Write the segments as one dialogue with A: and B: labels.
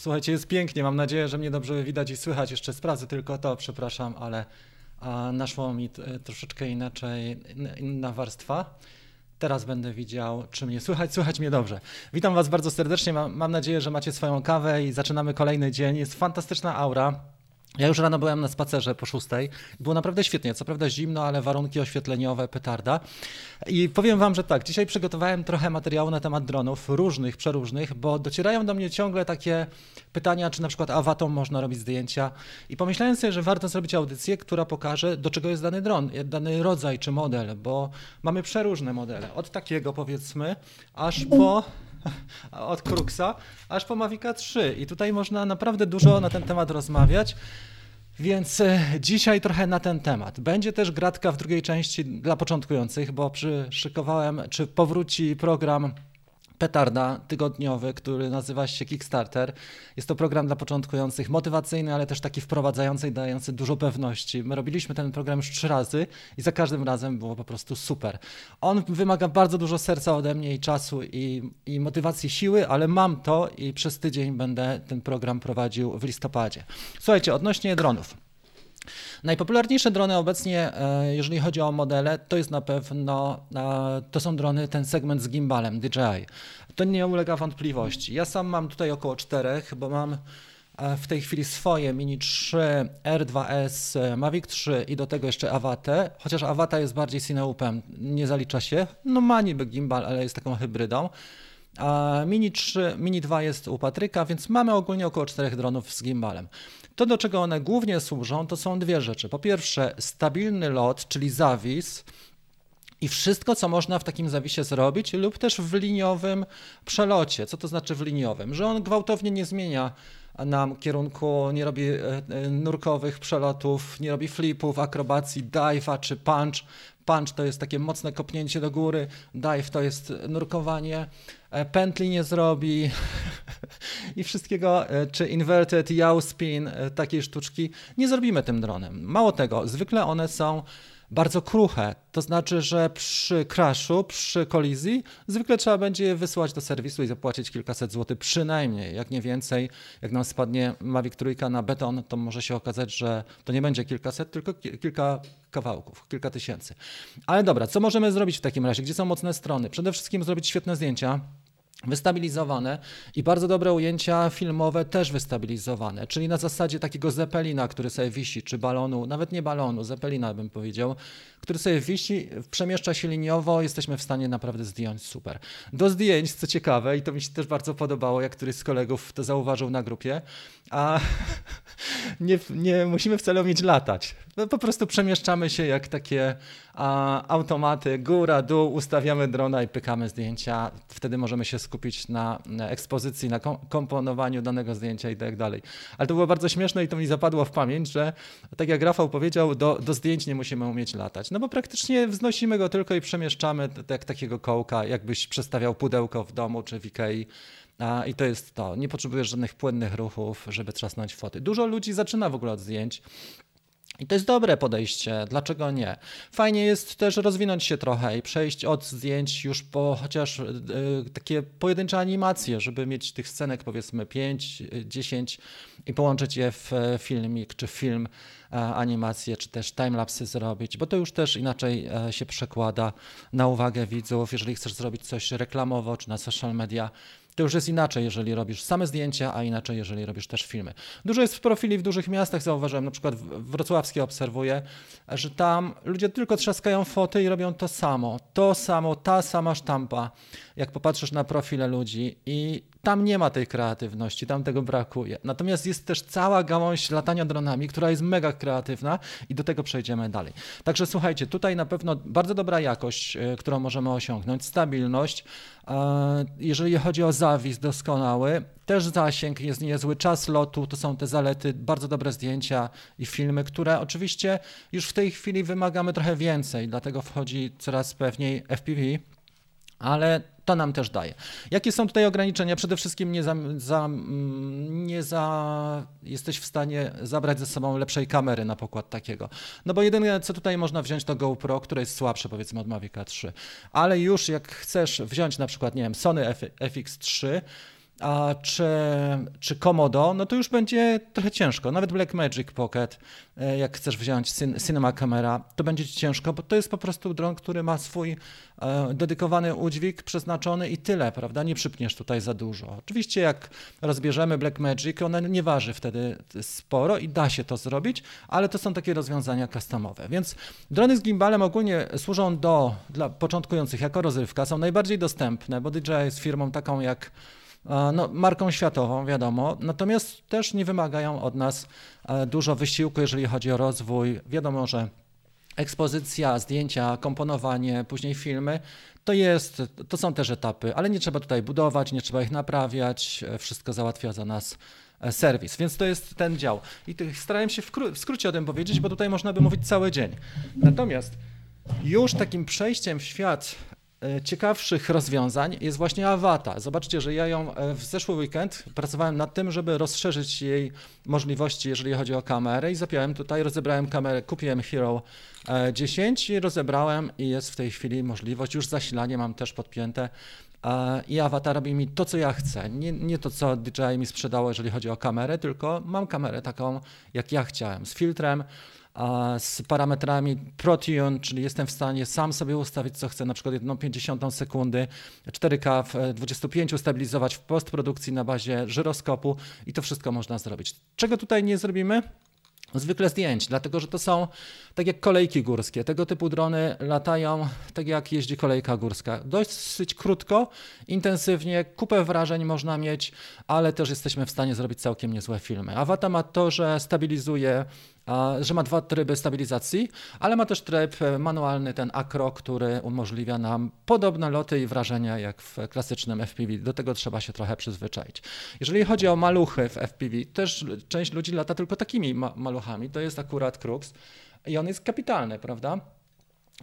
A: Słuchajcie, jest pięknie. Mam nadzieję, że mnie dobrze widać i słychać. Jeszcze sprawdzę tylko to, przepraszam, ale a, naszło mi t, troszeczkę inaczej, inna warstwa. Teraz będę widział, czy mnie słychać. Słychać mnie dobrze. Witam Was bardzo serdecznie. Mam, mam nadzieję, że macie swoją kawę i zaczynamy kolejny dzień. Jest fantastyczna aura. Ja już rano byłem na spacerze po szóstej. Było naprawdę świetnie. Co prawda zimno, ale warunki oświetleniowe, petarda. I powiem wam, że tak, dzisiaj przygotowałem trochę materiału na temat dronów, różnych, przeróżnych, bo docierają do mnie ciągle takie pytania, czy na przykład awatą można robić zdjęcia. I pomyślałem sobie, że warto zrobić audycję, która pokaże, do czego jest dany dron, dany rodzaj czy model, bo mamy przeróżne modele. Od takiego powiedzmy, aż po od Kruxa aż po Mavica 3 i tutaj można naprawdę dużo na ten temat rozmawiać. Więc e, dzisiaj trochę na ten temat. Będzie też gratka w drugiej części dla początkujących, bo przyszykowałem, czy powróci program petarda tygodniowy, który nazywa się Kickstarter. Jest to program dla początkujących, motywacyjny, ale też taki wprowadzający i dający dużo pewności. My robiliśmy ten program już trzy razy i za każdym razem było po prostu super. On wymaga bardzo dużo serca ode mnie i czasu i, i motywacji siły, ale mam to i przez tydzień będę ten program prowadził w listopadzie. Słuchajcie, odnośnie dronów. Najpopularniejsze drony obecnie, e, jeżeli chodzi o modele, to jest na pewno, e, to są drony, ten segment z gimbalem DJI. To nie ulega wątpliwości. Ja sam mam tutaj około czterech, bo mam e, w tej chwili swoje Mini 3, R2S, Mavic 3 i do tego jeszcze Avate, chociaż Avata jest bardziej cineupem, nie zalicza się. No ma niby gimbal, ale jest taką hybrydą. A Mini 3, Mini 2 jest u Patryka, więc mamy ogólnie około czterech dronów z gimbalem. To, do czego one głównie służą, to są dwie rzeczy. Po pierwsze, stabilny lot, czyli zawis, i wszystko, co można w takim zawisie zrobić, lub też w liniowym przelocie. Co to znaczy w liniowym? Że on gwałtownie nie zmienia nam kierunku, nie robi e, e, nurkowych przelotów, nie robi flipów, akrobacji, dive'a czy punch. Punch to jest takie mocne kopnięcie do góry, dive to jest nurkowanie, e, pętli nie zrobi. I wszystkiego, czy inverted yaw spin, takiej sztuczki. Nie zrobimy tym dronem. Mało tego, zwykle one są bardzo kruche. To znaczy, że przy crashu, przy kolizji, zwykle trzeba będzie je wysłać do serwisu i zapłacić kilkaset złotych przynajmniej, jak nie więcej. Jak nam spadnie Mavic Trójka na beton, to może się okazać, że to nie będzie kilkaset, tylko kilka kawałków, kilka tysięcy. Ale dobra, co możemy zrobić w takim razie? Gdzie są mocne strony? Przede wszystkim zrobić świetne zdjęcia wystabilizowane i bardzo dobre ujęcia filmowe też wystabilizowane, czyli na zasadzie takiego zepelina, który sobie wisi, czy balonu, nawet nie balonu, zepelina bym powiedział, który sobie wisi, przemieszcza się liniowo, jesteśmy w stanie naprawdę zdjąć super. Do zdjęć, co ciekawe, i to mi się też bardzo podobało, jak któryś z kolegów to zauważył na grupie, a nie, nie musimy wcale umieć latać. No, po prostu przemieszczamy się jak takie a, automaty, góra, dół, ustawiamy drona i pykamy zdjęcia. Wtedy możemy się na, na ekspozycji, na komponowaniu danego zdjęcia i tak dalej. Ale to było bardzo śmieszne i to mi zapadło w pamięć, że tak jak Rafał powiedział, do, do zdjęć nie musimy umieć latać. No bo praktycznie wznosimy go tylko i przemieszczamy jak takiego kołka, jakbyś przestawiał pudełko w domu czy w Ikei. A, I to jest to. Nie potrzebujesz żadnych płynnych ruchów, żeby trzasnąć foty. Dużo ludzi zaczyna w ogóle od zdjęć. I to jest dobre podejście, dlaczego nie? Fajnie jest też rozwinąć się trochę i przejść od zdjęć już po chociaż y, takie pojedyncze animacje, żeby mieć tych scenek powiedzmy 5, 10 i połączyć je w filmik czy film, animacje, czy też timelapsy zrobić, bo to już też inaczej się przekłada na uwagę widzów. Jeżeli chcesz zrobić coś reklamowo czy na social media, to już jest inaczej, jeżeli robisz same zdjęcia, a inaczej, jeżeli robisz też filmy. Dużo jest w profili w dużych miastach, zauważyłem, na przykład wrocławskie obserwuję, że tam ludzie tylko trzaskają foty i robią to samo. To samo, ta sama sztampa, jak popatrzysz na profile ludzi i tam nie ma tej kreatywności, tam tego brakuje. Natomiast jest też cała gałąź latania dronami, która jest mega kreatywna i do tego przejdziemy dalej. Także słuchajcie, tutaj na pewno bardzo dobra jakość, e, którą możemy osiągnąć, stabilność. E, jeżeli chodzi o zawis doskonały, też zasięg jest niezły, czas lotu, to są te zalety, bardzo dobre zdjęcia i filmy, które oczywiście już w tej chwili wymagamy trochę więcej, dlatego wchodzi coraz pewniej FPV, ale to nam też daje. Jakie są tutaj ograniczenia? Przede wszystkim nie za, za, mm, nie za jesteś w stanie zabrać ze sobą lepszej kamery na pokład takiego. No bo jedyne, co tutaj można wziąć, to GoPro, które jest słabsze powiedzmy od Mavic 3. Ale już jak chcesz wziąć na przykład, nie wiem, Sony FX3, a czy, czy Komodo, no to już będzie trochę ciężko. Nawet Blackmagic Pocket, e, jak chcesz wziąć Cinema Camera, to będzie ci ciężko, bo to jest po prostu dron, który ma swój e, dedykowany udźwig przeznaczony i tyle, prawda? Nie przypniesz tutaj za dużo. Oczywiście jak rozbierzemy Blackmagic, ona nie waży wtedy sporo i da się to zrobić, ale to są takie rozwiązania customowe. Więc drony z gimbalem ogólnie służą do, dla początkujących jako rozrywka, są najbardziej dostępne, bo DJI jest firmą taką jak no, marką światową, wiadomo, natomiast też nie wymagają od nas e, dużo wysiłku, jeżeli chodzi o rozwój. Wiadomo, że ekspozycja, zdjęcia, komponowanie, później filmy, to jest, to są też etapy, ale nie trzeba tutaj budować, nie trzeba ich naprawiać, e, wszystko załatwia za nas e, serwis, więc to jest ten dział. I starałem się w, skrócie o tym powiedzieć, bo tutaj można by mówić cały dzień. Natomiast już takim przejściem w świat ciekawszych rozwiązań jest właśnie Avata. Zobaczcie, że ja ją e, w zeszły weekend pracowałem nad tym, żeby rozszerzyć jej możliwości, jeżeli chodzi o kamerę i zapiąłem tutaj, rozebrałem kamerę, kupiłem Hero 10 e, i rozebrałem i jest w tej chwili możliwość, już zasilanie mam też podpięte i Avatar robi mi to, co ja chcę. Nie, nie to, co DJI mi sprzedało, jeżeli chodzi o kamerę, tylko mam kamerę taką, jak ja chciałem, z filtrem, z parametrami ProTune, czyli jestem w stanie sam sobie ustawić co chcę, na przykład 1,50 sekundy, 4K w 25 stabilizować w postprodukcji na bazie żyroskopu i to wszystko można zrobić. Czego tutaj nie zrobimy? zwykle zdjęć, dlatego że to są tak jak kolejki górskie. Tego typu drony latają tak jak jeździ kolejka górska. Dosyć krótko, intensywnie, kupę wrażeń można mieć, ale też jesteśmy w stanie zrobić całkiem niezłe filmy. Avata ma to, że stabilizuje że ma dwa tryby stabilizacji, ale ma też tryb e, manualny, ten acro, który umożliwia nam podobne loty i wrażenia jak w klasycznym FPV. Do tego trzeba się trochę przyzwyczaić. Jeżeli chodzi o maluchy w FPV, też część ludzi lata tylko takimi ma maluchami. To jest akurat Crux i on jest kapitalny, prawda?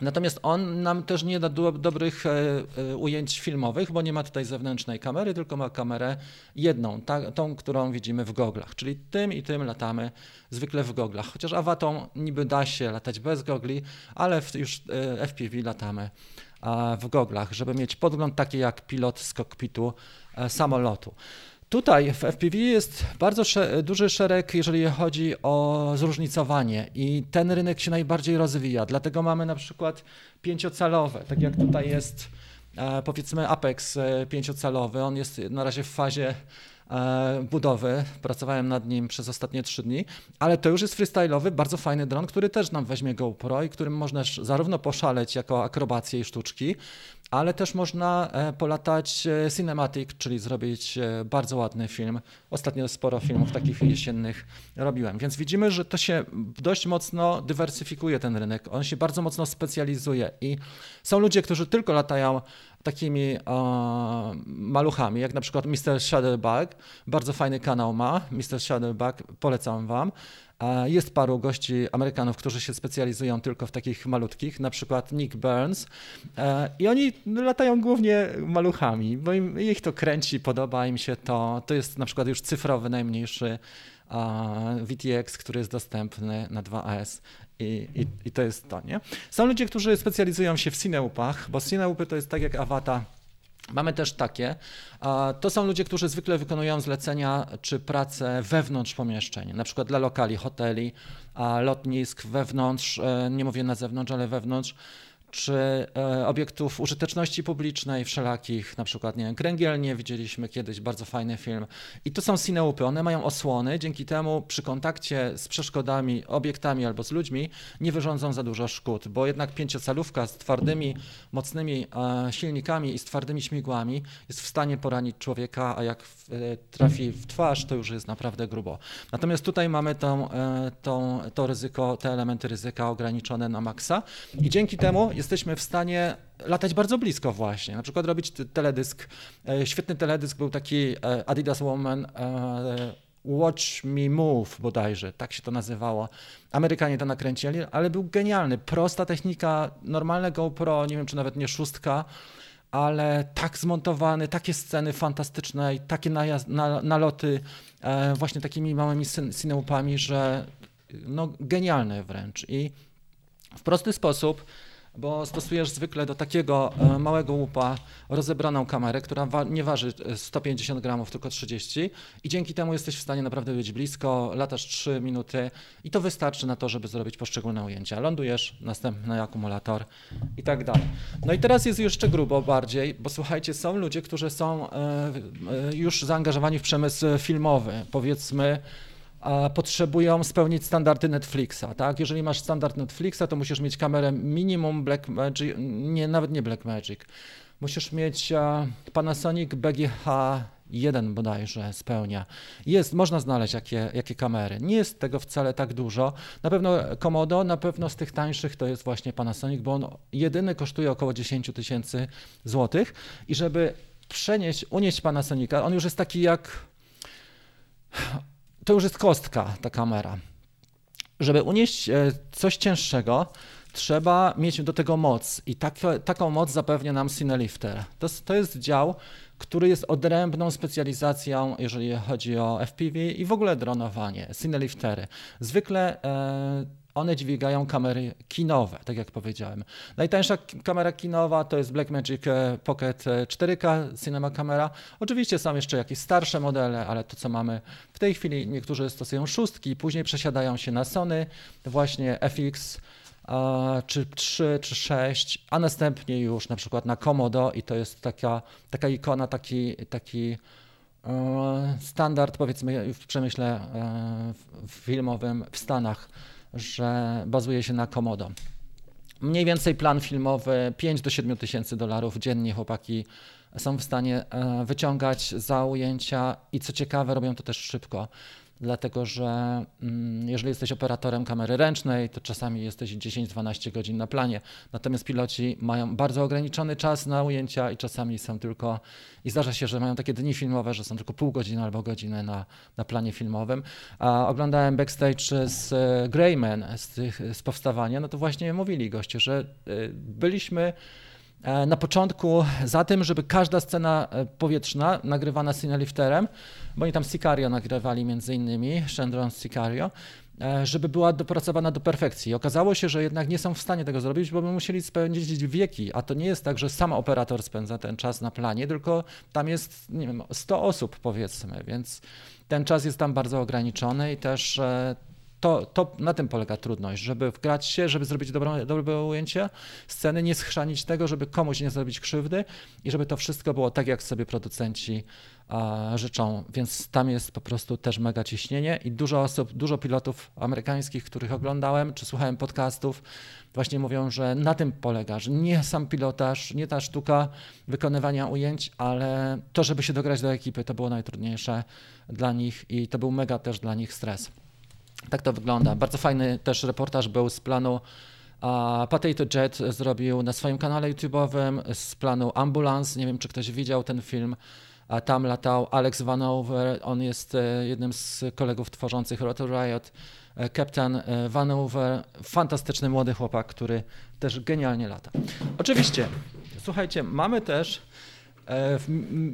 A: Natomiast on nam też nie da do, dobrych e, e, ujęć filmowych, bo nie ma tutaj zewnętrznej kamery, tylko ma kamerę jedną, ta, tą, którą widzimy w goglach. Czyli tym i tym latamy zwykle w goglach. Chociaż awatą niby da się latać bez gogli, ale w, już e, FPV latamy w goglach, żeby mieć podgląd taki jak pilot z kokpitu e, samolotu. Tutaj w FPV jest bardzo duży szereg, jeżeli chodzi o zróżnicowanie i ten rynek się najbardziej rozwija. Dlatego mamy na przykład pięciocalowe, tak jak tutaj jest e, powiedzmy Apex e, pięciocalowy. On jest na razie w fazie E, budowy. Pracowałem nad nim przez ostatnie trzy dni, ale to już jest freestyle'owy, bardzo fajny dron, który też nam weźmie GoPro i którym można zarówno poszaleć jako akrobacje i sztuczki, ale też można e, polatać e, cinematic, czyli zrobić bardzo ładny film. Ostatnio sporo filmów takich jesiennych robiłem, więc widzimy, że to się dość mocno dywersyfikuje ten rynek. On się bardzo mocno specjalizuje i są ludzie, którzy tylko latają takimi maluchami, jak na przykład Mr. Shadowbug. Bardzo fajny kanał ma, Mr. Shadowbug, polecam wam. Jest paru gości Amerykanów, którzy się specjalizują tylko w takich malutkich, na przykład Nick Burns. I oni latają głównie maluchami, bo im, ich to kręci, podoba im się to. To jest na przykład już cyfrowy najmniejszy VTX, który jest dostępny na 2AS i, i, i to jest to, nie? Są ludzie, którzy specjalizują się w cineupach, bo cineupy to jest tak jak awata Mamy też takie. To są ludzie, którzy zwykle wykonują zlecenia czy pracę wewnątrz pomieszczeń, na przykład dla lokali, hoteli, lotnisk, wewnątrz, e, nie mówię na zewnątrz, ale wewnątrz czy e, obiektów użyteczności publicznej wszelakich, na przykład nie kręgielnie widzieliśmy kiedyś, bardzo fajny film. I to są cineupy, one mają osłony, dzięki temu przy kontakcie z przeszkodami, obiektami albo z ludźmi nie wyrządzą za dużo szkód, bo jednak pięciocalówka z twardymi, mocnymi e, silnikami i z twardymi śmigłami jest w stanie poranić człowieka, a jak e, trafi w twarz, to już jest naprawdę grubo. Natomiast tutaj mamy tą, tą, to ryzyko, te elementy ryzyka ograniczone na maksa i dzięki temu jesteśmy w stanie latać bardzo blisko właśnie, na przykład robić teledysk. E, świetny teledysk był taki e, Adidas Woman e, Watch Me Move bodajże, tak się to nazywało. Amerykanie to nakręcili, ale był genialny. Prosta technika, normalne GoPro, nie wiem czy nawet nie szóstka, ale tak zmontowany, takie sceny fantastyczne i takie naloty właśnie takimi małymi cineupami, że no genialne wręcz. I w prosty sposób bo stosujesz zwykle do takiego e, małego łupa rozebraną kamerę, która wa nie waży 150 gramów, tylko 30 i dzięki temu jesteś w stanie naprawdę być blisko, latasz 3 minuty i to wystarczy na to, żeby zrobić poszczególne ujęcia. Lądujesz, następny akumulator i tak dalej. No i teraz jest jeszcze grubo bardziej, bo słuchajcie, są ludzie, którzy są e, już zaangażowani w przemysł filmowy, powiedzmy potrzebują spełnić standardy Netflixa, tak? Jeżeli masz standard Netflixa, to musisz mieć kamerę minimum Blackmagic, nie, nawet nie Blackmagic. Musisz mieć Panasonic BGH 1 bodajże spełnia. Jest, można znaleźć jakie, jakie kamery. Nie jest tego wcale tak dużo. Na pewno Komodo, na pewno z tych tańszych to jest właśnie Panasonic, bo on jedyny kosztuje około 10 tysięcy złotych i żeby przenieść, unieść Panasonica, on już jest taki jak to już jest kostka, ta kamera. Żeby unieść e, coś cięższego, trzeba mieć do tego moc i tak, taką moc zapewnia nam Cinelifter. To, to jest dział, który jest odrębną specjalizacją, jeżeli chodzi o FPV i w ogóle dronowanie, Cineliftery. Zwykle e, one dźwigają kamery kinowe, tak jak powiedziałem. Najtańsza kamera kinowa to jest Blackmagic e, Pocket 4K e, Cinema Camera. Oczywiście są jeszcze jakieś starsze modele, ale to co mamy w tej chwili, niektórzy stosują szóstki, później przesiadają się na Sony, właśnie FX czy 3, czy 6, a następnie już na przykład na Komodo i to jest taka, taka ikona, taki, taki e, standard powiedzmy w przemyśle filmowym w Stanach że bazuje się na Komodo. Mniej więcej plan filmowy 5 do 7 tysięcy dolarów dziennie chłopaki są w stanie e, wyciągać za ujęcia i co ciekawe robią to też szybko dlatego że mm, jeżeli jesteś operatorem kamery ręcznej, to czasami jesteś 10-12 godzin na planie. Natomiast piloci mają bardzo ograniczony czas na ujęcia i czasami są tylko, i zdarza się, że mają takie dni filmowe, że są tylko pół godziny albo godzinę na, na planie filmowym. A oglądałem backstage z e, Greyman, z, z powstawania, no to właśnie mówili goście, że e, byliśmy na początku za tym, żeby każda scena e, powietrzna nagrywana Cinelifterem, bo oni tam Sicario nagrywali między innymi, Shandron Sicario, e, żeby była dopracowana do perfekcji. Okazało się, że jednak nie są w stanie tego zrobić, bo by musieli spędzić wieki, a to nie jest tak, że sam operator spędza ten czas na planie, tylko tam jest, nie wiem, 100 osób powiedzmy, więc ten czas jest tam bardzo ograniczony i też to, to na tym polega trudność, żeby wgrać się, żeby zrobić dobre, dobre ujęcie sceny, nie schrzanić tego, żeby komuś nie zrobić krzywdy i żeby to wszystko było tak, jak sobie producenci życzą. Więc tam jest po prostu też mega ciśnienie i dużo osób, dużo pilotów amerykańskich, których oglądałem czy słuchałem podcastów, właśnie mówią, że na tym polega, że nie sam pilotaż, nie ta sztuka wykonywania ujęć, ale to, żeby się dograć do ekipy, to było najtrudniejsze dla nich i to był mega też dla nich stres. Tak to wygląda. Bardzo fajny też reportaż był z planu a Potato Jet zrobił na swoim kanale YouTube'owym z planu Ambulance. Nie wiem, czy ktoś widział ten film. A tam latał Alex Vanover. On jest e, jednym z kolegów tworzących Rotor Riot. E, Captain e, Vanover, fantastyczny młody chłopak, który też genialnie lata. Oczywiście, słuchajcie, mamy też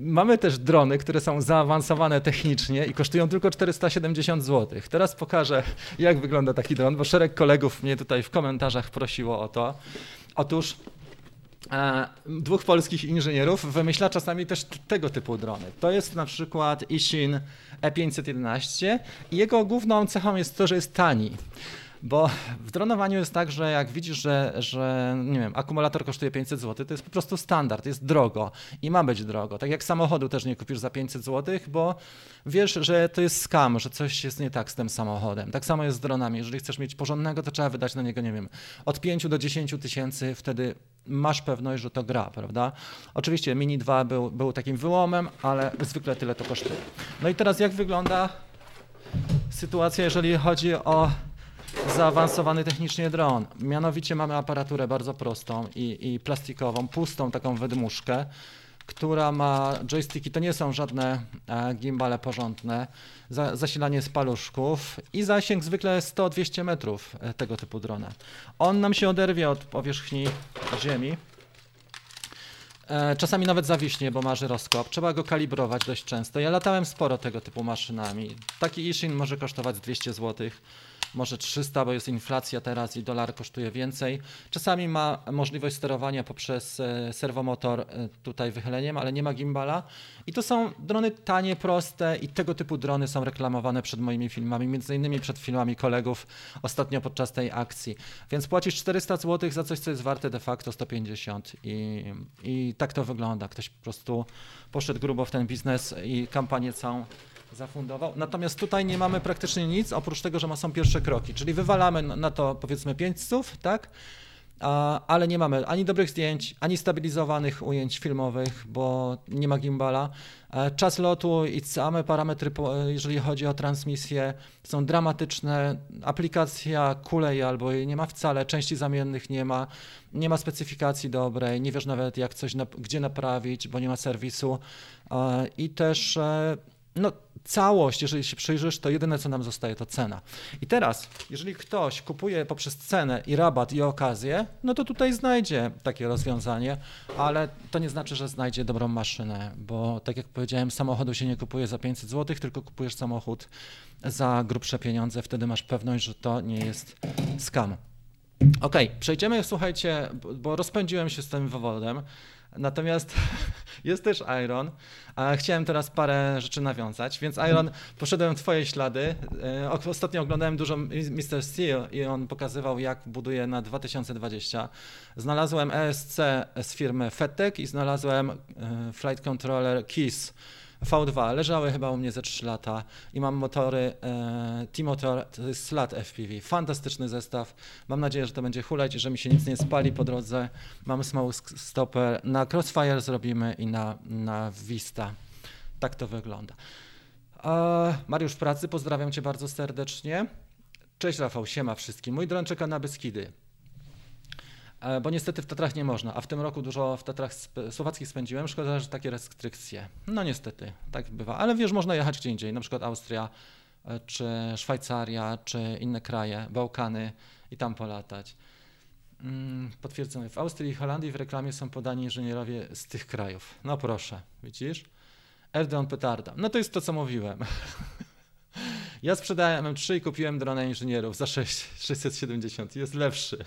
A: mamy też drony, które są zaawansowane technicznie i kosztują tylko 470 zł. Teraz pokażę, jak wygląda taki dron, bo szereg kolegów mnie tutaj w komentarzach prosiło o to. Otóż e, dwóch polskich inżynierów wymyśla czasami też tego typu drony. To jest na przykład Ishin E511 i jego główną cechą jest to, że jest tani. Bo w dronowaniu jest tak, że jak widzisz, że, że nie wiem, akumulator kosztuje 500 zł, to jest po prostu standard, jest drogo i ma być drogo. Tak jak samochodu też nie kupisz za 500 zł, bo wiesz, że to jest skam, że coś jest nie tak z tym samochodem. Tak samo jest z dronami. Jeżeli chcesz mieć porządnego, to trzeba wydać na niego, nie wiem, od 5 do 10 tysięcy, wtedy masz pewność, że to gra, prawda? Oczywiście Mini 2 był, był takim wyłomem, ale zwykle tyle to kosztuje. No i teraz jak wygląda sytuacja, jeżeli chodzi o zaawansowany technicznie dron. Mianowicie mamy aparaturę bardzo prostą i, i plastikową, pustą taką wydmuszkę, która ma joysticki, to nie są żadne e, gimbale porządne, za, zasilanie z paluszków i zasięg zwykle 100-200 metrów e, tego typu drona. On nam się oderwie od powierzchni ziemi. E, czasami nawet zawiśnie, bo ma żyroskop. Trzeba go kalibrować dość często. Ja latałem sporo tego typu maszynami. Taki Ishin może kosztować 200 zł może 300, bo jest inflacja teraz i dolar kosztuje więcej. Czasami ma możliwość sterowania poprzez e, serwomotor e, tutaj wychyleniem, ale nie ma gimbala. I to są drony tanie, proste i tego typu drony są reklamowane przed moimi filmami, między innymi przed filmami kolegów ostatnio podczas tej akcji. Więc płacisz 400 zł za coś, co jest warte de facto 150 i, i tak to wygląda. Ktoś po prostu poszedł grubo w ten biznes i kampanię całą zafundował. Natomiast tutaj nie mamy praktycznie nic, oprócz tego, że są pierwsze kroki, czyli wywalamy na to powiedzmy 5 słów, tak? ale nie mamy ani dobrych zdjęć, ani stabilizowanych ujęć filmowych, bo nie ma gimbala. E, czas lotu i same parametry, jeżeli chodzi o transmisję, są dramatyczne. Aplikacja kuleje albo jej nie ma wcale, części zamiennych nie ma, nie ma specyfikacji dobrej, nie wiesz nawet jak coś, gdzie naprawić, bo nie ma serwisu. E, I też e, no, całość, jeżeli się przyjrzysz, to jedyne, co nam zostaje, to cena. I teraz, jeżeli ktoś kupuje poprzez cenę i rabat i okazję, no to tutaj znajdzie takie rozwiązanie, ale to nie znaczy, że znajdzie dobrą maszynę, bo tak jak powiedziałem, samochodu się nie kupuje za 500 zł, tylko kupujesz samochód za grubsze pieniądze, wtedy masz pewność, że to nie jest skam. Ok, przejdziemy, słuchajcie, bo rozpędziłem się z tym wywodem. Natomiast jest też Iron. A chciałem teraz parę rzeczy nawiązać, więc Iron, poszedłem w twoje ślady. E, ostatnio oglądałem dużo Mr. Steel i on pokazywał, jak buduje na 2020. Znalazłem ESC z firmy FedTech i znalazłem e, Flight Controller Keys V2 leżały chyba u mnie ze 3 lata i mam motory e, T-Motor, to jest SLAT FPV. Fantastyczny zestaw. Mam nadzieję, że to będzie hulać, że mi się nic nie spali po drodze. Mamy smoke stopper. Na Crossfire zrobimy i na, na Vista. Tak to wygląda. E, Mariusz Pracy, pozdrawiam Cię bardzo serdecznie. Cześć Rafał, siema wszystkim. Mój dron czeka na Beskidy. E, bo niestety w Tatrach nie można, a w tym roku dużo w Tatrach słowackich spędziłem, szkoda, że takie restrykcje. No niestety, tak bywa, ale wiesz, można jechać gdzie indziej, na przykład Austria, e, czy Szwajcaria, czy inne kraje, Bałkany i tam polatać. Mm, potwierdzone. W Austrii i Holandii w reklamie są podani inżynierowie z tych krajów. No proszę, widzisz? Erdogan petarda. No to jest to, co mówiłem. Ja sprzedałem M3 i kupiłem drona inżynierów za 6, 670. Jest lepszy.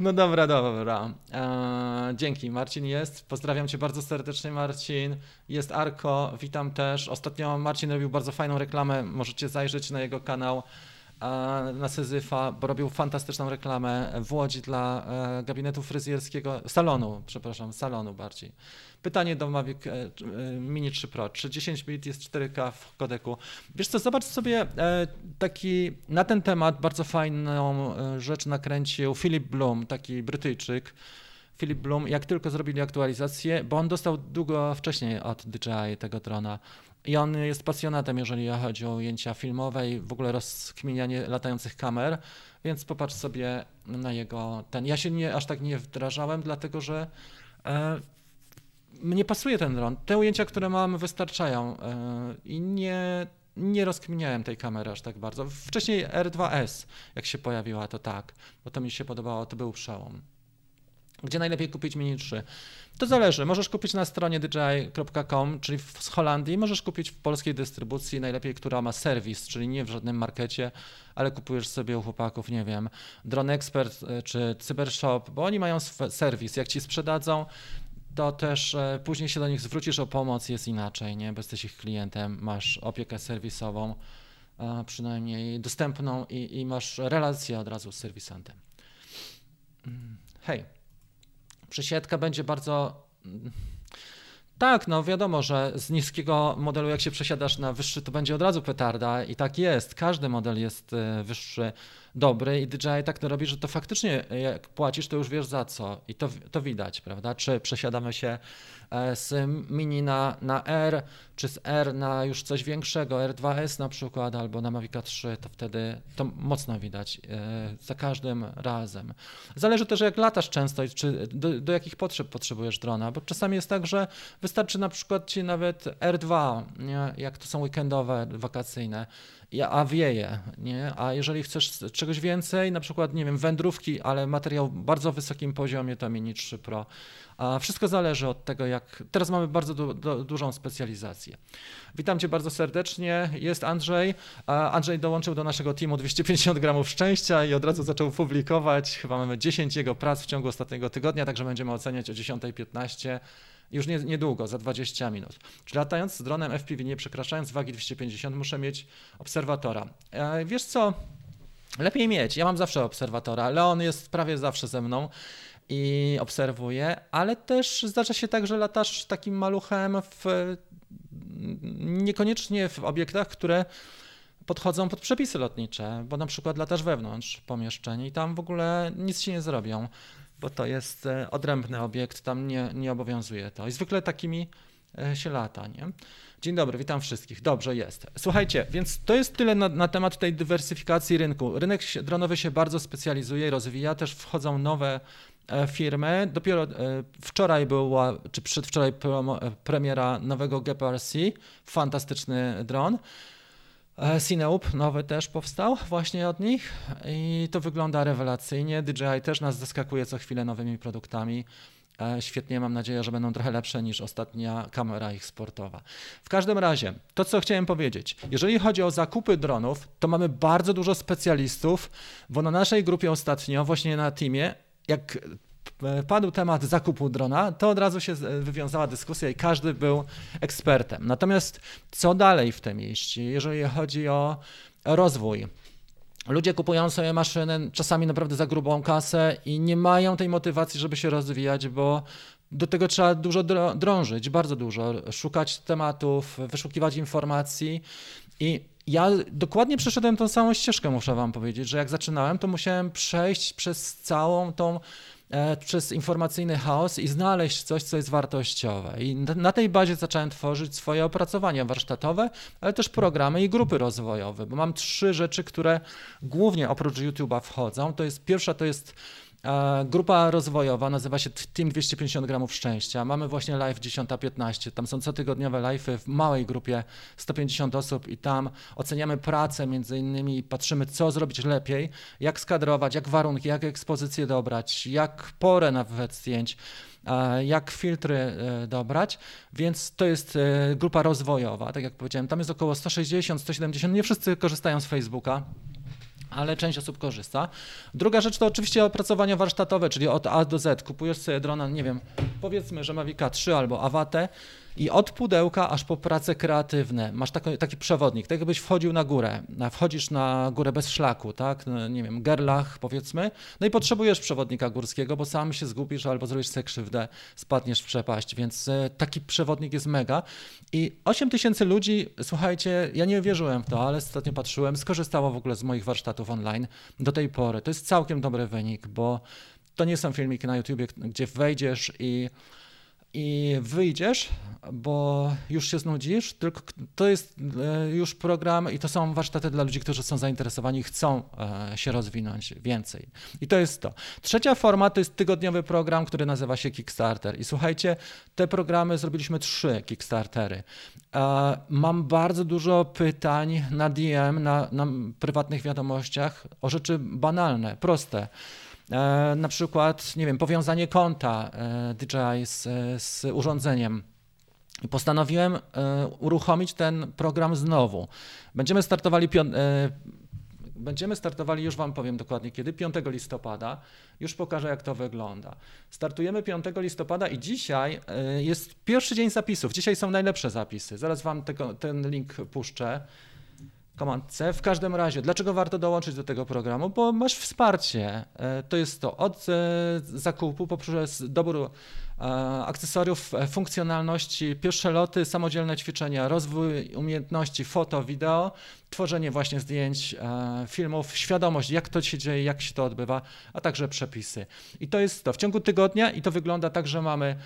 A: No dobra, dobra. Eee, dzięki, Marcin jest. Pozdrawiam cię bardzo serdecznie, Marcin. Jest Arko, witam też. Ostatnio Marcin robił bardzo fajną reklamę, możecie zajrzeć na jego kanał na Syzyfa, bo robił fantastyczną reklamę w Łodzi dla e, gabinetu fryzjerskiego, salonu, przepraszam, salonu bardziej. Pytanie do Mavic e, e, Mini 3 Pro. Czy 10 bit jest 4K w kodeku? Wiesz co, zobacz sobie taki na ten temat bardzo fajną rzecz nakręcił Philip Bloom, taki Brytyjczyk. Philip Bloom, jak tylko zrobili aktualizację, bo on dostał długo wcześniej od DJI tego drona i on jest pasjonatem, jeżeli chodzi o ujęcia filmowe i w ogóle rozkminianie latających kamer, więc popatrz sobie na jego ten. Ja się nie, aż tak nie wdrażałem, dlatego że e, mnie pasuje ten dron. Te ujęcia, które mam, wystarczają e, i nie, nie rozkminiałem tej kamery aż tak bardzo. Wcześniej R2S, jak się pojawiła, to tak, bo to mi się podobało, to był przełom. Gdzie najlepiej kupić Mini 3? To zależy. Możesz kupić na stronie dji.com, czyli z Holandii. Możesz kupić w polskiej dystrybucji, najlepiej, która ma serwis, czyli nie w żadnym markecie, ale kupujesz sobie u chłopaków, nie wiem, Drone Expert e, czy Cybershop, bo oni mają serwis. Jak ci sprzedadzą, to też e, później się do nich zwrócisz o pomoc, jest inaczej, nie? Bo jesteś ich klientem, masz opiekę serwisową, przynajmniej dostępną i, i masz relację od razu z serwisantem. Mm, hej. Przesiadka będzie bardzo. Tak, no wiadomo, że z niskiego modelu, jak się przesiadasz na wyższy, to będzie od razu petarda i tak jest. Każdy model jest e, wyższy dobry i DJI tak to robi, że to faktycznie jak płacisz, to już wiesz za co i to, to widać, prawda? Czy przesiadamy się e, z Mini na, na R, czy z R na już coś większego, R2S na przykład, albo na Mavic 3, to wtedy to mocno widać e, za każdym razem. Zależy też jak latasz często i czy do, do jakich potrzeb potrzebujesz drona, bo czasami jest tak, że wystarczy na przykład ci nawet R2, nie? jak to są weekendowe, wakacyjne a wieje, nie? A jeżeli chcesz czegoś więcej, na przykład, nie wiem, wędrówki, ale materiał bardzo wysokim poziomie, to Mini 3 Pro. A wszystko zależy od tego, jak. Teraz mamy bardzo du du dużą specjalizację. Witam Cię bardzo serdecznie. Jest Andrzej. Andrzej dołączył do naszego teamu 250 gramów szczęścia i od razu zaczął publikować. Chyba mamy 10 jego prac w ciągu ostatniego tygodnia, także będziemy oceniać o 10.15 już nie, niedługo, za 20 minut. Czy latając z dronem FPV, nie przekraczając wagi 250, muszę mieć obserwatora. E, wiesz co? Lepiej mieć. Ja mam zawsze obserwatora. Leon jest prawie zawsze ze mną i obserwuję, ale też zdarza się tak, że latasz takim maluchem w, niekoniecznie w obiektach, które podchodzą pod przepisy lotnicze, bo na przykład latasz wewnątrz pomieszczeń i tam w ogóle nic się nie zrobią bo to jest e, odrębny obiekt, tam nie, nie obowiązuje to. I zwykle takimi e, się lata, nie? Dzień dobry, witam wszystkich. Dobrze jest. Słuchajcie, więc to jest tyle na, na temat tej dywersyfikacji rynku. Rynek dronowy się bardzo specjalizuje, rozwija, też wchodzą nowe e, firmy. Dopiero wczoraj była, czy przedwczoraj premiera nowego GPRC, fantastyczny dron. Cineup nowy też powstał właśnie od nich i to wygląda rewelacyjnie. DJI też nas zaskakuje co chwilę nowymi produktami. E, świetnie, mam nadzieję, że będą trochę lepsze niż ostatnia kamera ich sportowa. W każdym razie, to co chciałem powiedzieć, jeżeli chodzi o zakupy dronów, to mamy bardzo dużo specjalistów, bo na naszej grupie ostatnio, właśnie na teamie, jak E, padł temat zakupu drona, to od razu się wywiązała dyskusja i każdy był ekspertem. Natomiast co dalej w tym mieście, jeżeli chodzi o rozwój? Ludzie kupują sobie maszyny czasami naprawdę za grubą kasę i nie mają tej motywacji, żeby się rozwijać, bo do tego trzeba dużo drążyć, bardzo dużo, szukać tematów, wyszukiwać informacji i ja dokładnie przeszedłem tą samą ścieżkę, muszę wam powiedzieć, że jak zaczynałem, to musiałem przejść przez całą tą E, przez informacyjny chaos i znaleźć coś, co jest wartościowe. I na tej bazie zacząłem tworzyć swoje opracowania warsztatowe, ale też programy i grupy rozwojowe, bo mam trzy rzeczy, które głównie oprócz YouTube'a wchodzą. To jest pierwsza to jest Grupa rozwojowa nazywa się Team 250 gramów szczęścia. Mamy właśnie live 10.15. Tam są cotygodniowe live'y w małej grupie 150 osób i tam oceniamy pracę między innymi, patrzymy co zrobić lepiej, jak skadrować, jak warunki, jak ekspozycję dobrać, jak porę nawet zdjęć jak filtry e, dobrać, więc to jest e, grupa rozwojowa, tak jak powiedziałem, tam jest około 160, 170, nie wszyscy korzystają z Facebooka, ale część osób korzysta. Druga rzecz to oczywiście opracowanie warsztatowe, czyli od A do Z. Kupujesz sobie drona, nie wiem, powiedzmy, że Mavica 3 albo Avate i od pudełka aż po prace kreatywne. Masz taki, taki przewodnik, tak jakbyś wchodził na górę, wchodzisz na górę bez szlaku, tak, no, nie wiem, gerlach powiedzmy, no i potrzebujesz przewodnika górskiego, bo sam się zgubisz albo zrobisz sobie krzywdę, spadniesz w przepaść, więc e, taki przewodnik jest mega. I 8 tysięcy ludzi, słuchajcie, ja nie wierzyłem w to, ale ostatnio patrzyłem, skorzystało w ogóle z moich warsztatów online do tej pory. To jest całkiem dobry wynik, bo to nie są filmiki na YouTubie, gdzie wejdziesz i i wyjdziesz, bo już się znudzisz, tylko to jest e, już program i to są warsztaty dla ludzi, którzy są zainteresowani i chcą e, się rozwinąć więcej. I to jest to. Trzecia forma to jest tygodniowy program, który nazywa się Kickstarter. I słuchajcie, te programy zrobiliśmy trzy Kickstartery. E, mam bardzo dużo pytań na DM, na, na prywatnych wiadomościach o rzeczy banalne, proste. E, na przykład, nie wiem, powiązanie konta e, DJI z, z urządzeniem. Postanowiłem e, uruchomić ten program znowu. Będziemy startowali Będziemy startowali, już Wam powiem dokładnie kiedy, 5 listopada. Już pokażę, jak to wygląda. Startujemy 5 listopada i dzisiaj jest pierwszy dzień zapisów. Dzisiaj są najlepsze zapisy. Zaraz Wam tego, ten link puszczę. Command C. W każdym razie, dlaczego warto dołączyć do tego programu? Bo masz wsparcie. E, to jest to od e, zakupu poprzez dobór e, akcesoriów, funkcjonalności, pierwsze loty, samodzielne ćwiczenia, rozwój umiejętności foto, wideo, tworzenie właśnie zdjęć, filmów, świadomość, jak to się dzieje, jak się to odbywa, a także przepisy. I to jest to. W ciągu tygodnia i to wygląda tak, że mamy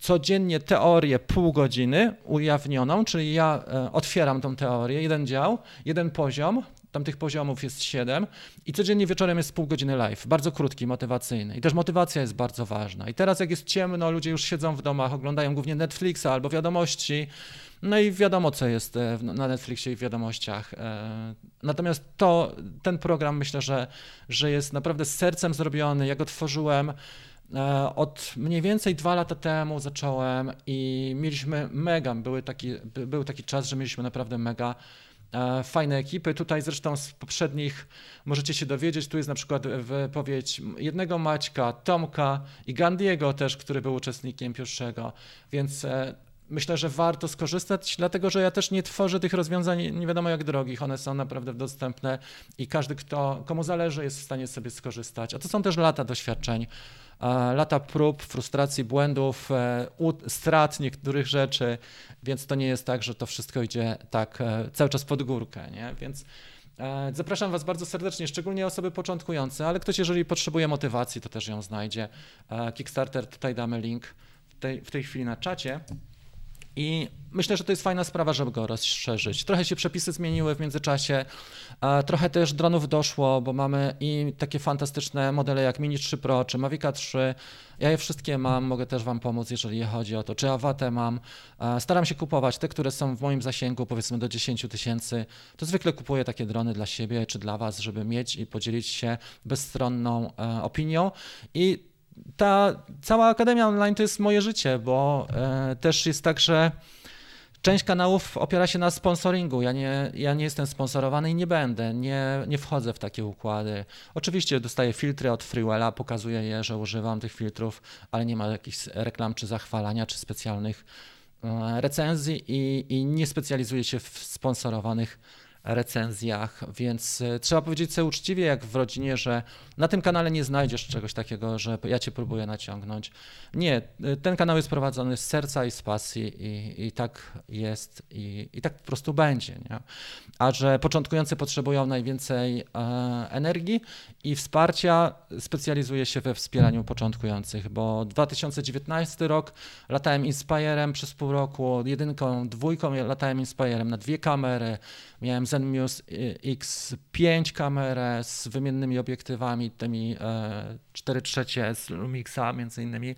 A: codziennie teorię pół godziny ujawnioną, czyli ja e, otwieram tą teorię, jeden dział, jeden poziom, tam tych poziomów jest siedem i codziennie wieczorem jest pół godziny live, bardzo krótki, motywacyjny. I też motywacja jest bardzo ważna. I teraz jak jest ciemno, ludzie już siedzą w domach, oglądają głównie Netflixa albo wiadomości, No i wiadomo, co jest e, na Netflixie i w wiadomościach. E, natomiast to, ten program myślę, że, że jest naprawdę z sercem zrobiony. Ja go tworzyłem od mniej więcej dwa lata temu zacząłem i mieliśmy mega, były taki, był taki czas, że mieliśmy naprawdę mega fajne ekipy. Tutaj zresztą z poprzednich możecie się dowiedzieć, tu jest na przykład wypowiedź jednego Maćka, Tomka i Gandiego też, który był uczestnikiem pierwszego, więc myślę, że warto skorzystać, dlatego że ja też nie tworzę tych rozwiązań nie wiadomo jak drogich. One są naprawdę dostępne i każdy, kto, komu zależy, jest w stanie sobie skorzystać. A to są też lata doświadczeń, lata prób, frustracji, błędów, e, strat niektórych rzeczy, więc to nie jest tak, że to wszystko idzie tak e, cały czas pod górkę. Nie? Więc e, Zapraszam Was bardzo serdecznie, szczególnie osoby początkujące, ale ktoś, jeżeli potrzebuje motywacji, to też ją znajdzie. Kickstarter, tutaj damy link w tej, w tej chwili na czacie. I myślę, że to jest fajna sprawa, żeby go rozszerzyć. Trochę się przepisy zmieniły w międzyczasie, trochę też dronów doszło, bo mamy i takie fantastyczne modele jak Mini 3 Pro czy Mavic 3. Ja je wszystkie mam, mogę też Wam pomóc, jeżeli chodzi o to, czy Awatę mam. Staram się kupować te, które są w moim zasięgu, powiedzmy do 10 tysięcy. To zwykle kupuję takie drony dla siebie czy dla Was, żeby mieć i podzielić się bezstronną e, opinią. I ta cała Akademia Online to jest moje życie, bo e, też jest tak, że część kanałów opiera się na sponsoringu. Ja nie, ja nie jestem sponsorowany i nie będę, nie, nie wchodzę w takie układy. Oczywiście dostaję filtry od Freewella, pokazuję je, że używam tych filtrów, ale nie ma jakichś reklam czy zachwalania, czy specjalnych e, recenzji i, i nie specjalizuję się w sponsorowanych recenzjach, więc e, trzeba powiedzieć sobie uczciwie, jak w rodzinie, że na tym kanale nie znajdziesz czegoś takiego, że ja cię próbuję naciągnąć. Nie, e, ten kanał jest prowadzony z serca i z pasji i, i tak jest i, i tak po prostu będzie. Nie? A że początkujący potrzebują najwięcej e, energii i wsparcia, specjalizuję się we wspieraniu początkujących, bo 2019 rok latałem Inspirem przez pół roku, jedynką, dwójką latałem Inspirem na dwie kamery, miałem Zenmuse X5 kamerę z wymiennymi obiektywami, tymi 4 e, trzecie z Lumixa między innymi,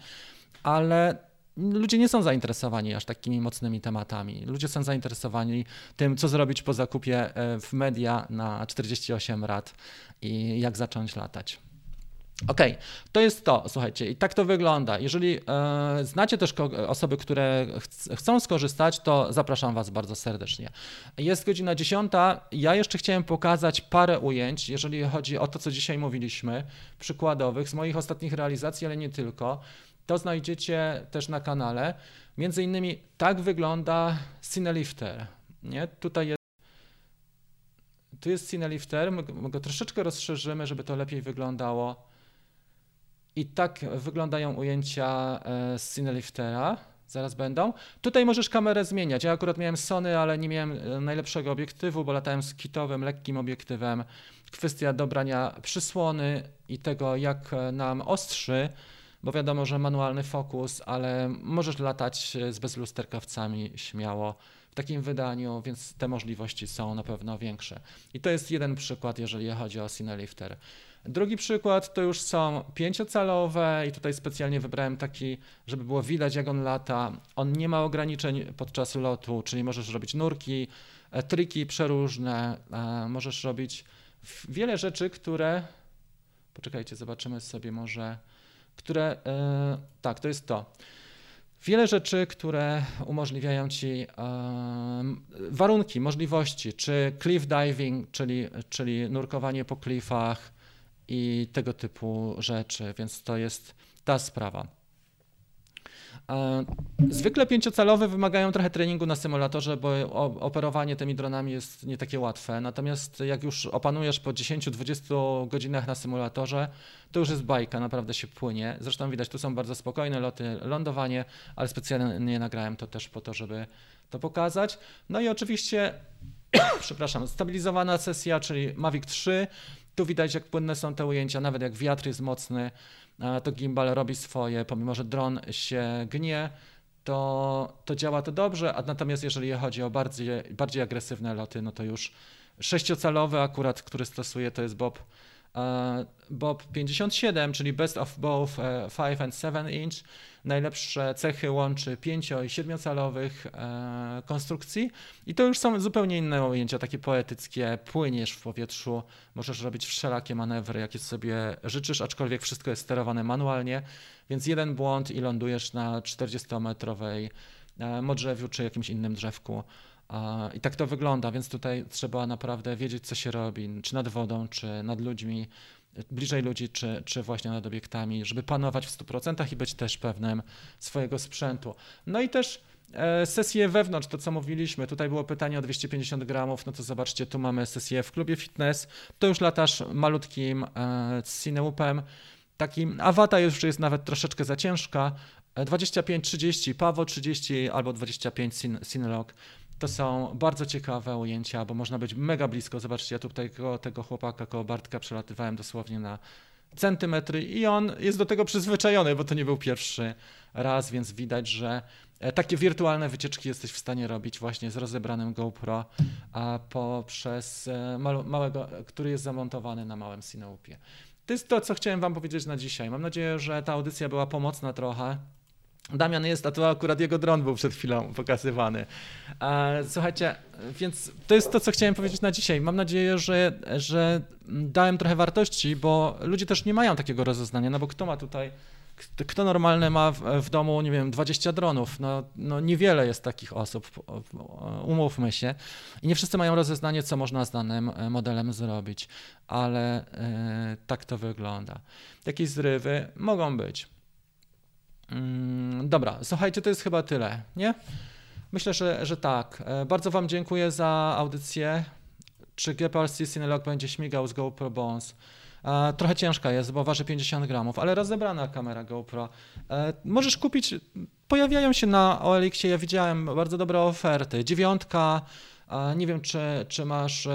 A: ale ludzie nie są zainteresowani aż takimi mocnymi tematami. Ludzie są zainteresowani tym, co zrobić po zakupie e, w media na 48 lat i jak zacząć latać. Okay, to jest to, słuchajcie, i tak to wygląda. Jeżeli e, znacie też osoby, które ch chcą skorzystać, to zapraszam Was bardzo serdecznie. Jest godzina 10. Ja jeszcze chciałem pokazać parę ujęć, jeżeli chodzi o to, co dzisiaj mówiliśmy, przykładowych z moich ostatnich realizacji, ale nie tylko. To znajdziecie też na kanale. Między innymi tak wygląda Cinelifter. Nie? Tutaj jest tu jest Cinelifter, my go troszeczkę rozszerzymy, żeby to lepiej wyglądało. I tak wyglądają ujęcia e, z Cineliftera. Zaraz będą. Tutaj możesz kamerę zmieniać. Ja akurat miałem Sony, ale nie miałem e, najlepszego obiektywu, bo latałem z kitowym, lekkim obiektywem. Kwestia dobrania przysłony i tego, jak e, nam ostrzy, bo wiadomo, że manualny fokus, ale możesz latać z bezlusterkowcami śmiało w takim wydaniu, więc te możliwości są na pewno większe. I to jest jeden przykład, jeżeli chodzi o Cinelifter. Drugi przykład to już są pięciocalowe i tutaj specjalnie wybrałem taki, żeby było widać jak on lata. On nie ma ograniczeń podczas lotu, czyli możesz robić nurki, e, triki przeróżne, e, możesz robić wiele rzeczy, które, poczekajcie, zobaczymy sobie może, które, e, tak, to jest to. Wiele rzeczy, które umożliwiają ci warunki, możliwości, czy cliff diving, czyli, czyli nurkowanie po klifach, i tego typu rzeczy, więc to jest ta sprawa. E, zwykle pięciocalowe wymagają trochę treningu na symulatorze, bo operowanie tymi dronami jest nie takie łatwe. Natomiast jak już opanujesz po 10-20 godzinach na symulatorze, to już jest bajka, naprawdę się płynie. Zresztą widać, tu są bardzo spokojne loty, lądowanie, ale specjalnie nagrałem to też po to, żeby to pokazać. No i oczywiście, przepraszam, stabilizowana sesja, czyli Mavic 3 tu widać, jak płynne są te ujęcia, nawet jak wiatr jest mocny, to gimbal robi swoje, pomimo że dron się gnie, to, to działa to dobrze, a natomiast jeżeli chodzi o bardziej, bardziej agresywne loty, no to już sześciocalowy akurat, który stosuję, to jest Bob Bob 57, czyli Best of Both 5 and 7 inch. Najlepsze cechy łączy 5 i 7-calowych konstrukcji i to już są zupełnie inne ujęcia, takie poetyckie, płyniesz w powietrzu, możesz robić wszelakie manewry, jakie sobie życzysz, aczkolwiek wszystko jest sterowane manualnie, więc jeden błąd i lądujesz na 40-metrowej modrzewiu czy jakimś innym drzewku. I tak to wygląda, więc tutaj trzeba naprawdę wiedzieć, co się robi, czy nad wodą, czy nad ludźmi, bliżej ludzi, czy, czy właśnie nad obiektami, żeby panować w 100% i być też pewnym swojego sprzętu. No i też e, sesje wewnątrz, to co mówiliśmy, tutaj było pytanie o 250 gramów, no to zobaczcie, tu mamy sesję w klubie fitness, to już latasz malutkim e, Cineupem, taki Awata już jest nawet troszeczkę za ciężka, 25-30, Pawo 30 albo 25 Cinelog. To są bardzo ciekawe ujęcia, bo można być mega blisko. Zobaczcie, ja tutaj koło tego chłopaka, koło Bartka przelatywałem dosłownie na centymetry i on jest do tego przyzwyczajony, bo to nie był pierwszy raz, więc widać, że e, takie wirtualne wycieczki jesteś w stanie robić właśnie z rozebranym GoPro a poprzez e, małego, który jest zamontowany na małym Cineupie. To jest to, co chciałem Wam powiedzieć na dzisiaj. Mam nadzieję, że ta audycja była pomocna trochę. Damian jest, a to akurat jego dron był przed chwilą pokazywany. Słuchajcie, więc to jest to, co chciałem powiedzieć na dzisiaj. Mam nadzieję, że, że dałem trochę wartości, bo ludzie też nie mają takiego rozeznania, no bo kto ma tutaj, kto normalny ma w, w domu, nie wiem, 20 dronów? No, no niewiele jest takich osób, umówmy się. I nie wszyscy mają rozeznanie, co można z danym e, modelem zrobić, ale e, tak to wygląda. Jakieś zrywy mogą być. Mm, dobra, słuchajcie, to jest chyba tyle, nie? Myślę, że, że tak. E, bardzo Wam dziękuję za audycję. Czy GPRC Cinelog będzie śmigał z GoPro Bones? E, trochę ciężka jest, bo waży 50 gramów, ale rozebrana kamera GoPro. E, możesz kupić, pojawiają się na OLX-ie, ja widziałem bardzo dobre oferty. Dziewiątka, nie wiem, czy, czy masz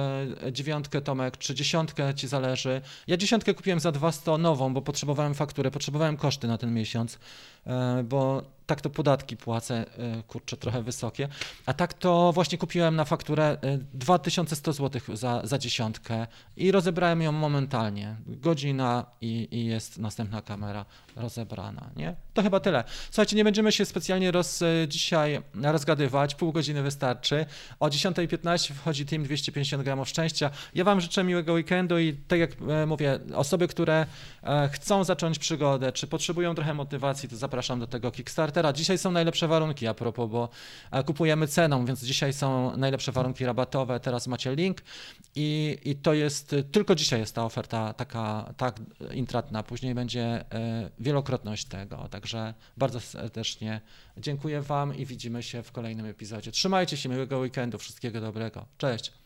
A: dziewiątkę, Tomek, czy dziesiątkę ci zależy. Ja dziesiątkę kupiłem za 200 nową, bo potrzebowałem fakturę, potrzebowałem koszty na ten miesiąc. E, bo tak to podatki płacę, e, kurczę, trochę wysokie. A tak to właśnie kupiłem na fakturę 2100 e, zł za, za dziesiątkę i rozebrałem ją momentalnie. Godzina i, i jest następna kamera rozebrana, nie? To chyba tyle. Słuchajcie, nie będziemy się specjalnie roz, dzisiaj rozgadywać, pół godziny wystarczy. O 10.15 wchodzi Team 250 gramów szczęścia. Ja Wam życzę miłego weekendu i tak jak mówię, osoby, które chcą zacząć przygodę, czy potrzebują trochę motywacji, to zapraszam zapraszam do tego Kickstartera. Dzisiaj są najlepsze warunki a propos, bo e, kupujemy ceną, więc dzisiaj są najlepsze warunki rabatowe. Teraz macie link i, i to jest, tylko dzisiaj jest ta oferta taka tak intratna. Później będzie e, wielokrotność tego. Także bardzo serdecznie dziękuję Wam i widzimy się w kolejnym epizodzie. Trzymajcie się, miłego weekendu, wszystkiego dobrego. Cześć.